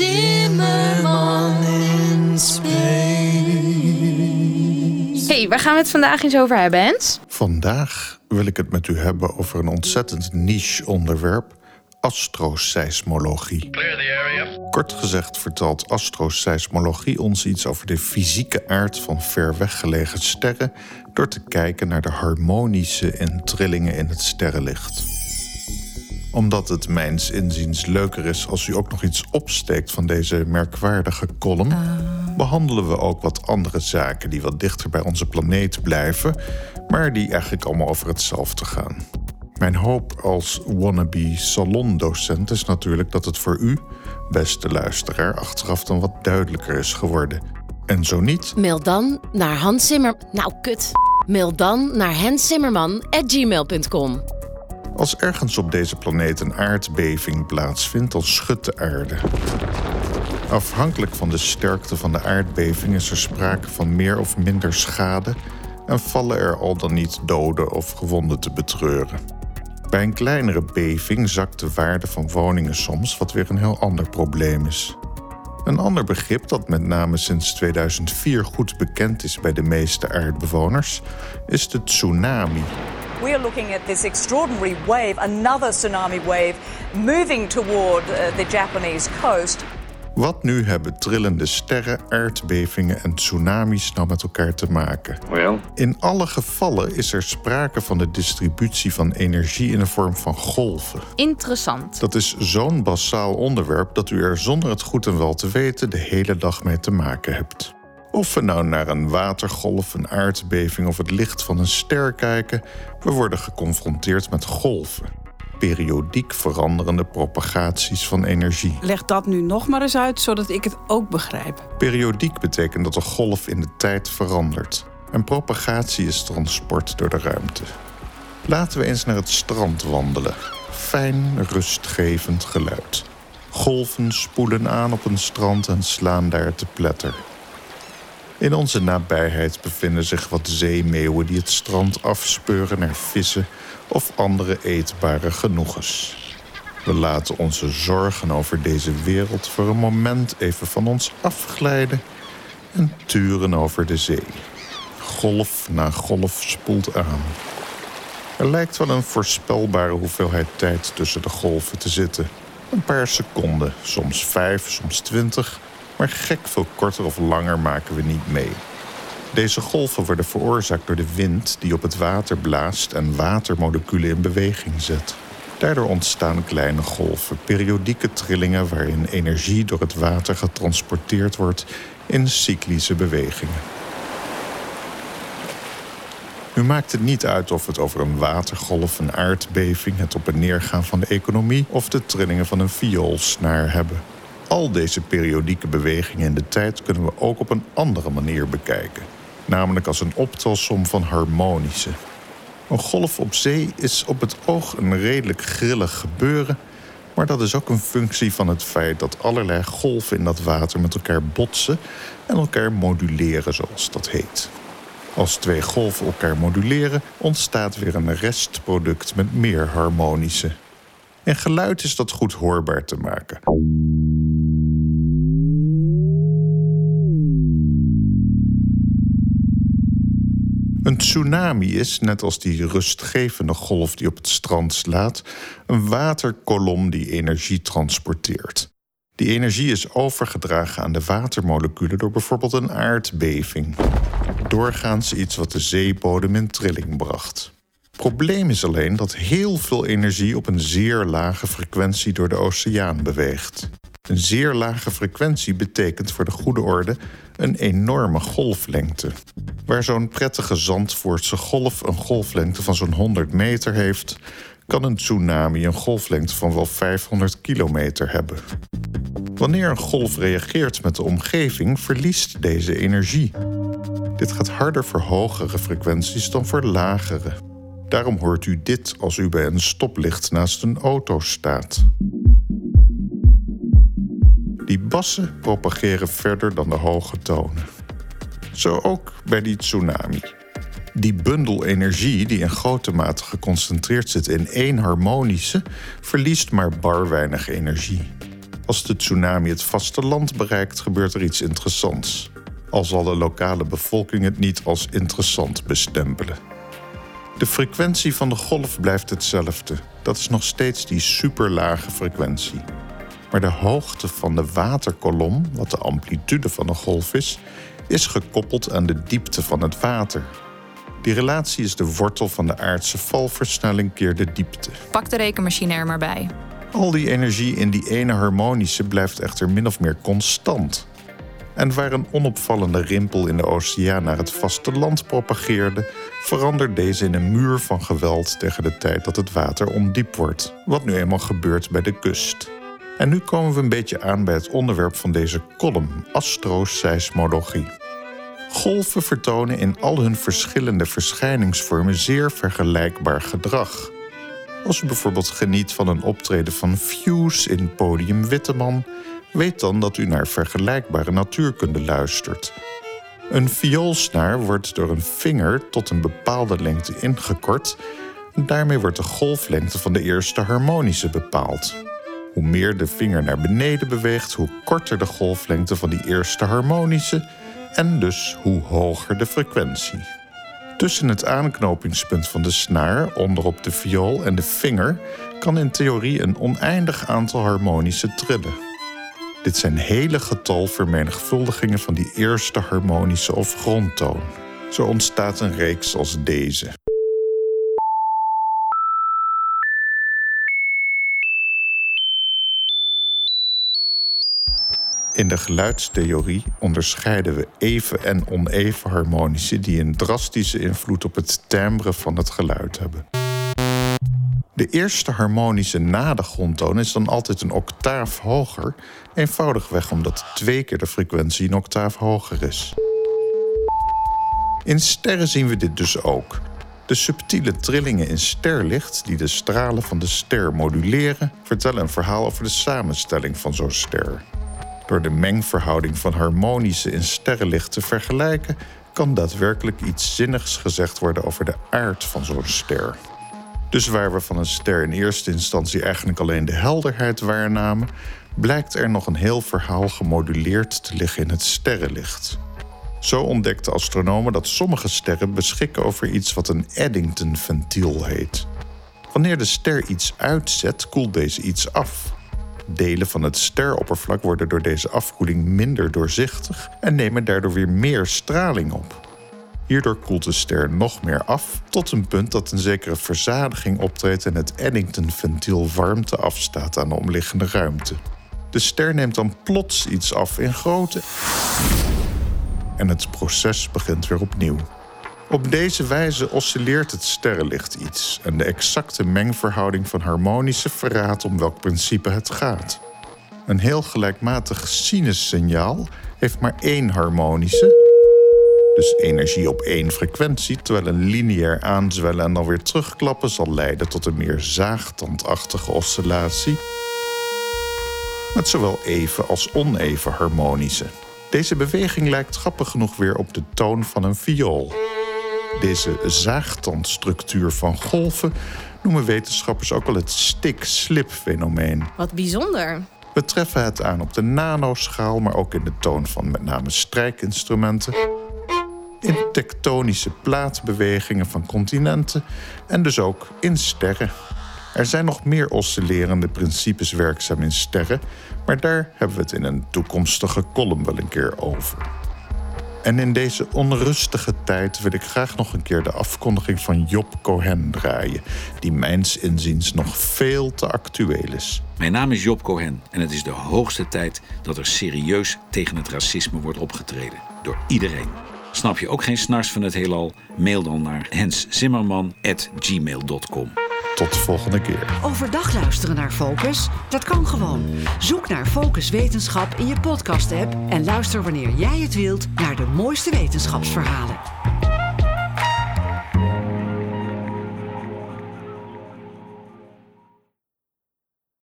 Zimmerman in space. Hey, waar gaan we het vandaag eens over hebben, Hens? Vandaag wil ik het met u hebben over een ontzettend niche onderwerp: astroseismologie. Kort gezegd vertelt astroseismologie ons iets over de fysieke aard van ver weggelegen sterren door te kijken naar de harmonische en trillingen in het sterrenlicht. Omdat het mijns inziens leuker is als u ook nog iets opsteekt van deze merkwaardige column, behandelen we ook wat andere zaken die wat dichter bij onze planeet blijven, maar die eigenlijk allemaal over hetzelfde gaan. Mijn hoop als wannabe salondocent is natuurlijk dat het voor u, beste luisteraar, achteraf dan wat duidelijker is geworden. En zo niet, Mail dan naar Hans Zimmer... Nou, kut. Mail dan naar henszimmerman.gmail.com. als ergens op deze planeet een aardbeving plaatsvindt, dan schudt de aarde. Afhankelijk van de sterkte van de aardbeving is er sprake van meer of minder schade en vallen er al dan niet doden of gewonden te betreuren. Bij een kleinere beving zakt de waarde van woningen soms, wat weer een heel ander probleem is. Een ander begrip dat met name sinds 2004 goed bekend is bij de meeste aardbewoners, is de tsunami. We are looking at this extraordinary wave, another tsunami wave, moving toward uh, the Japanese coast. Wat nu hebben trillende sterren, aardbevingen en tsunamis nou met elkaar te maken? In alle gevallen is er sprake van de distributie van energie in de vorm van golven. Interessant. Dat is zo'n basaal onderwerp dat u er zonder het goed en wel te weten de hele dag mee te maken hebt. Of we nou naar een watergolf, een aardbeving of het licht van een ster kijken, we worden geconfronteerd met golven. Periodiek veranderende propagaties van energie. Leg dat nu nog maar eens uit, zodat ik het ook begrijp. Periodiek betekent dat de golf in de tijd verandert. En propagatie is transport door de ruimte. Laten we eens naar het strand wandelen. Fijn, rustgevend geluid. Golven spoelen aan op een strand en slaan daar te pletter. In onze nabijheid bevinden zich wat zeemeeuwen die het strand afspeuren naar vissen of andere eetbare genoegens. We laten onze zorgen over deze wereld voor een moment even van ons afglijden en turen over de zee. Golf na golf spoelt aan. Er lijkt wel een voorspelbare hoeveelheid tijd tussen de golven te zitten. Een paar seconden, soms vijf, soms twintig, maar gek veel korter of langer maken we niet mee. Deze golven worden veroorzaakt door de wind die op het water blaast en watermoleculen in beweging zet. Daardoor ontstaan kleine golven, periodieke trillingen waarin energie door het water getransporteerd wordt in cyclische bewegingen. Nu maakt het niet uit of het over een watergolf, een aardbeving, het op en neergaan van de economie of de trillingen van een vioolsnaar hebben. Al deze periodieke bewegingen in de tijd kunnen we ook op een andere manier bekijken, namelijk als een optelsom van harmonische. Een golf op zee is op het oog een redelijk grillig gebeuren, maar dat is ook een functie van het feit dat allerlei golven in dat water met elkaar botsen en elkaar moduleren, zoals dat heet. Als twee golven elkaar moduleren, ontstaat weer een restproduct met meer harmonische. In geluid is dat goed hoorbaar te maken. Een tsunami is, net als die rustgevende golf die op het strand slaat, een waterkolom die energie transporteert. Die energie is overgedragen aan de watermoleculen door bijvoorbeeld een aardbeving. Doorgaans iets wat de zeebodem in trilling bracht. Probleem is alleen dat heel veel energie op een zeer lage frequentie door de oceaan beweegt. Een zeer lage frequentie betekent voor de goede orde een enorme golflengte. Waar zo'n prettige Zandvoortse golf een golflengte van zo'n 100 meter heeft, kan een tsunami een golflengte van wel 500 kilometer hebben. Wanneer een golf reageert met de omgeving, verliest deze energie. Dit gaat harder voor hogere frequenties dan voor lagere. Daarom hoort u dit als u bij een stoplicht naast een auto staat. Die bassen propageren verder dan de hoge tonen. Zo ook bij die tsunami. Die bundel energie, die in grote mate geconcentreerd zit in één harmonische, verliest maar bar weinig energie. Als de tsunami het vasteland bereikt, gebeurt er iets interessants. Al zal de lokale bevolking het niet als interessant bestempelen. De frequentie van de golf blijft hetzelfde. Dat is nog steeds die superlage frequentie. Maar de hoogte van de waterkolom, wat de amplitude van de golf is, is gekoppeld aan de diepte van het water. Die relatie is de wortel van de aardse valversnelling keer de diepte. Pak de rekenmachine er maar bij. Al die energie in die ene harmonische blijft echter min of meer constant. En waar een onopvallende rimpel in de oceaan naar het vasteland propageerde, verandert deze in een muur van geweld tegen de tijd dat het water ondiep wordt, wat nu eenmaal gebeurt bij de kust. En nu komen we een beetje aan bij het onderwerp van deze column, astroseismologie. Golven vertonen in al hun verschillende verschijningsvormen zeer vergelijkbaar gedrag. Als u bijvoorbeeld geniet van een optreden van Fuse in Podium Witteman, weet dan dat u naar vergelijkbare natuurkunde luistert. Een vioolsnaar wordt door een vinger tot een bepaalde lengte ingekort daarmee wordt de golflengte van de eerste harmonische bepaald. Hoe meer de vinger naar beneden beweegt, hoe korter de golflengte van die eerste harmonische en dus hoe hoger de frequentie. Tussen het aanknopingspunt van de snaar, onderop de viool en de vinger kan in theorie een oneindig aantal harmonische trillen. Dit zijn hele getalvermenigvuldigingen van die eerste harmonische of grondtoon. Zo ontstaat een reeks als deze. In de geluidstheorie onderscheiden we even en oneven harmonische die een drastische invloed op het timbre van het geluid hebben. De eerste harmonische na de grondtoon is dan altijd een octaaf hoger, eenvoudigweg omdat twee keer de frequentie een octaaf hoger is. In sterren zien we dit dus ook. De subtiele trillingen in sterlicht, die de stralen van de ster moduleren, vertellen een verhaal over de samenstelling van zo'n ster. Door de mengverhouding van harmonische in sterrenlicht te vergelijken, kan daadwerkelijk iets zinnigs gezegd worden over de aard van zo'n ster. Dus waar we van een ster in eerste instantie eigenlijk alleen de helderheid waarnamen, blijkt er nog een heel verhaal gemoduleerd te liggen in het sterrenlicht. Zo ontdekten astronomen dat sommige sterren beschikken over iets wat een Eddington-ventiel heet. Wanneer de ster iets uitzet, koelt deze iets af. Delen van het steroppervlak worden door deze afkoeling minder doorzichtig en nemen daardoor weer meer straling op. Hierdoor koelt de ster nog meer af, tot een punt dat een zekere verzadiging optreedt en het Eddington-ventiel warmte afstaat aan de omliggende ruimte. De ster neemt dan plots iets af in grootte en het proces begint weer opnieuw. Op deze wijze oscilleert het sterrenlicht iets en de exacte mengverhouding van harmonische verraadt om welk principe het gaat. Een heel gelijkmatig sinussignaal heeft maar één harmonische, dus energie op één frequentie, terwijl een lineair aanzwellen en dan weer terugklappen zal leiden tot een meer zaagtandachtige oscillatie. Met zowel even als oneven harmonische. Deze beweging lijkt grappig genoeg weer op de toon van een viool. Deze zaagtandstructuur van golven noemen wetenschappers ook wel het stick-slip-fenomeen. Wat bijzonder. We treffen het aan op de nanoschaal, maar ook in de toon van met name strijkinstrumenten. In tektonische plaatbewegingen van continenten en dus ook in sterren. Er zijn nog meer oscillerende principes werkzaam in sterren, maar daar hebben we het in een toekomstige column wel een keer over. En in deze onrustige tijd wil ik graag nog een keer de afkondiging van Job Cohen draaien, die mijns inziens nog veel te actueel is. Mijn naam is Job Cohen en het is de hoogste tijd dat er serieus tegen het racisme wordt opgetreden. Door iedereen. Snap je ook geen snars van het heelal? Mail dan naar henszimmerman.gmail.com. Tot de volgende keer. Overdag luisteren naar Focus? Dat kan gewoon. Zoek naar Focus Wetenschap in je podcast-app en luister wanneer jij het wilt naar de mooiste wetenschapsverhalen.